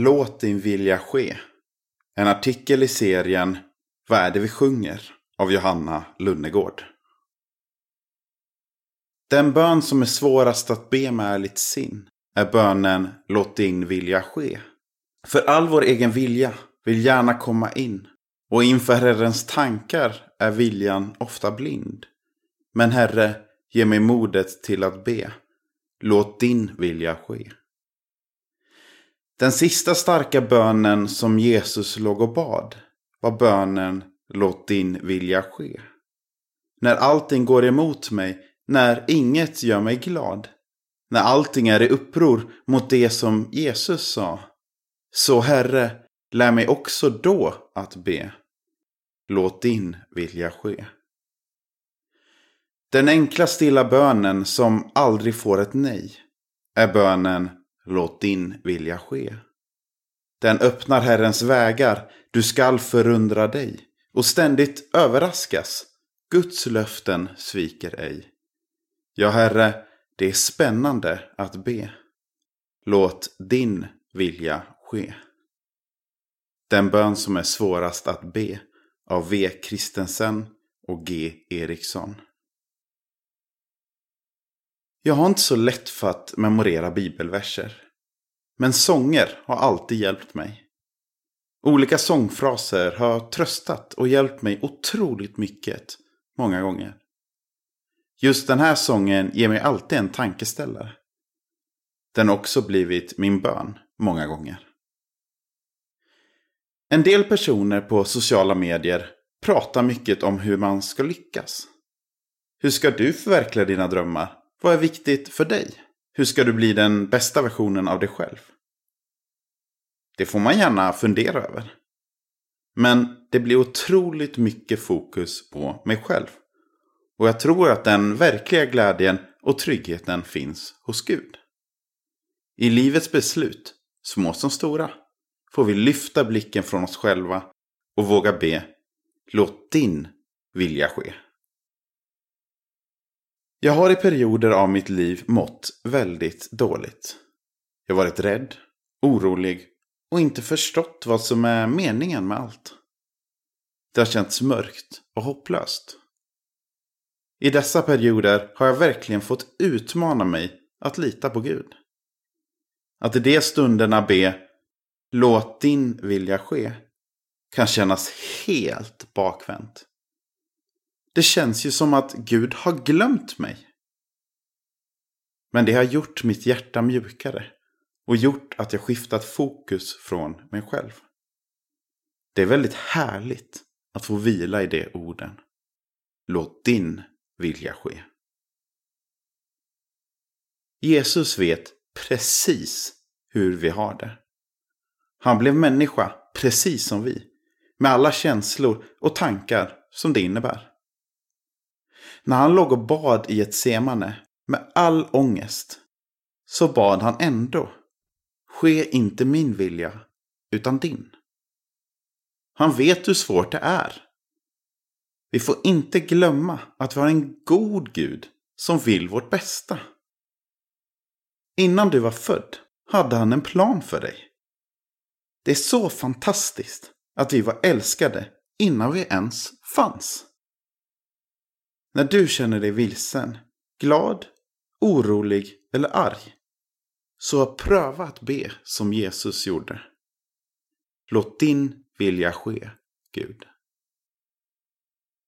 Låt din vilja ske. En artikel i serien Vad är det vi sjunger? av Johanna Lunnegård. Den bön som är svårast att be med ärligt sin är bönen Låt din vilja ske. För all vår egen vilja vill gärna komma in och inför Herrens tankar är viljan ofta blind. Men Herre, ge mig modet till att be. Låt din vilja ske. Den sista starka bönen som Jesus låg och bad var bönen Låt din vilja ske. När allting går emot mig, när inget gör mig glad, när allting är i uppror mot det som Jesus sa. Så Herre, lär mig också då att be. Låt din vilja ske. Den enkla stilla bönen som aldrig får ett nej är bönen Låt din vilja ske. Den öppnar Herrens vägar, du skall förundra dig och ständigt överraskas. Guds löften sviker ej. Ja, Herre, det är spännande att be. Låt din vilja ske. Den bön som är svårast att be av V. Kristensen och G. Eriksson. Jag har inte så lätt för att memorera bibelverser. Men sånger har alltid hjälpt mig. Olika sångfraser har tröstat och hjälpt mig otroligt mycket många gånger. Just den här sången ger mig alltid en tankeställare. Den har också blivit min bön många gånger. En del personer på sociala medier pratar mycket om hur man ska lyckas. Hur ska du förverkliga dina drömmar? Vad är viktigt för dig? Hur ska du bli den bästa versionen av dig själv? Det får man gärna fundera över. Men det blir otroligt mycket fokus på mig själv. Och jag tror att den verkliga glädjen och tryggheten finns hos Gud. I livets beslut, små som stora, får vi lyfta blicken från oss själva och våga be Låt din vilja ske. Jag har i perioder av mitt liv mått väldigt dåligt. Jag har varit rädd, orolig och inte förstått vad som är meningen med allt. Det har känts mörkt och hopplöst. I dessa perioder har jag verkligen fått utmana mig att lita på Gud. Att i de stunderna be Låt din vilja ske kan kännas helt bakvänt. Det känns ju som att Gud har glömt mig. Men det har gjort mitt hjärta mjukare och gjort att jag skiftat fokus från mig själv. Det är väldigt härligt att få vila i de orden. Låt din vilja ske. Jesus vet precis hur vi har det. Han blev människa precis som vi. Med alla känslor och tankar som det innebär. När han låg och bad i ett semane med all ångest så bad han ändå Ske inte min vilja, utan din. Han vet hur svårt det är. Vi får inte glömma att vi har en god Gud som vill vårt bästa. Innan du var född hade han en plan för dig. Det är så fantastiskt att vi var älskade innan vi ens fanns. När du känner dig vilsen, glad, orolig eller arg så pröva att be som Jesus gjorde. Låt din vilja ske, Gud.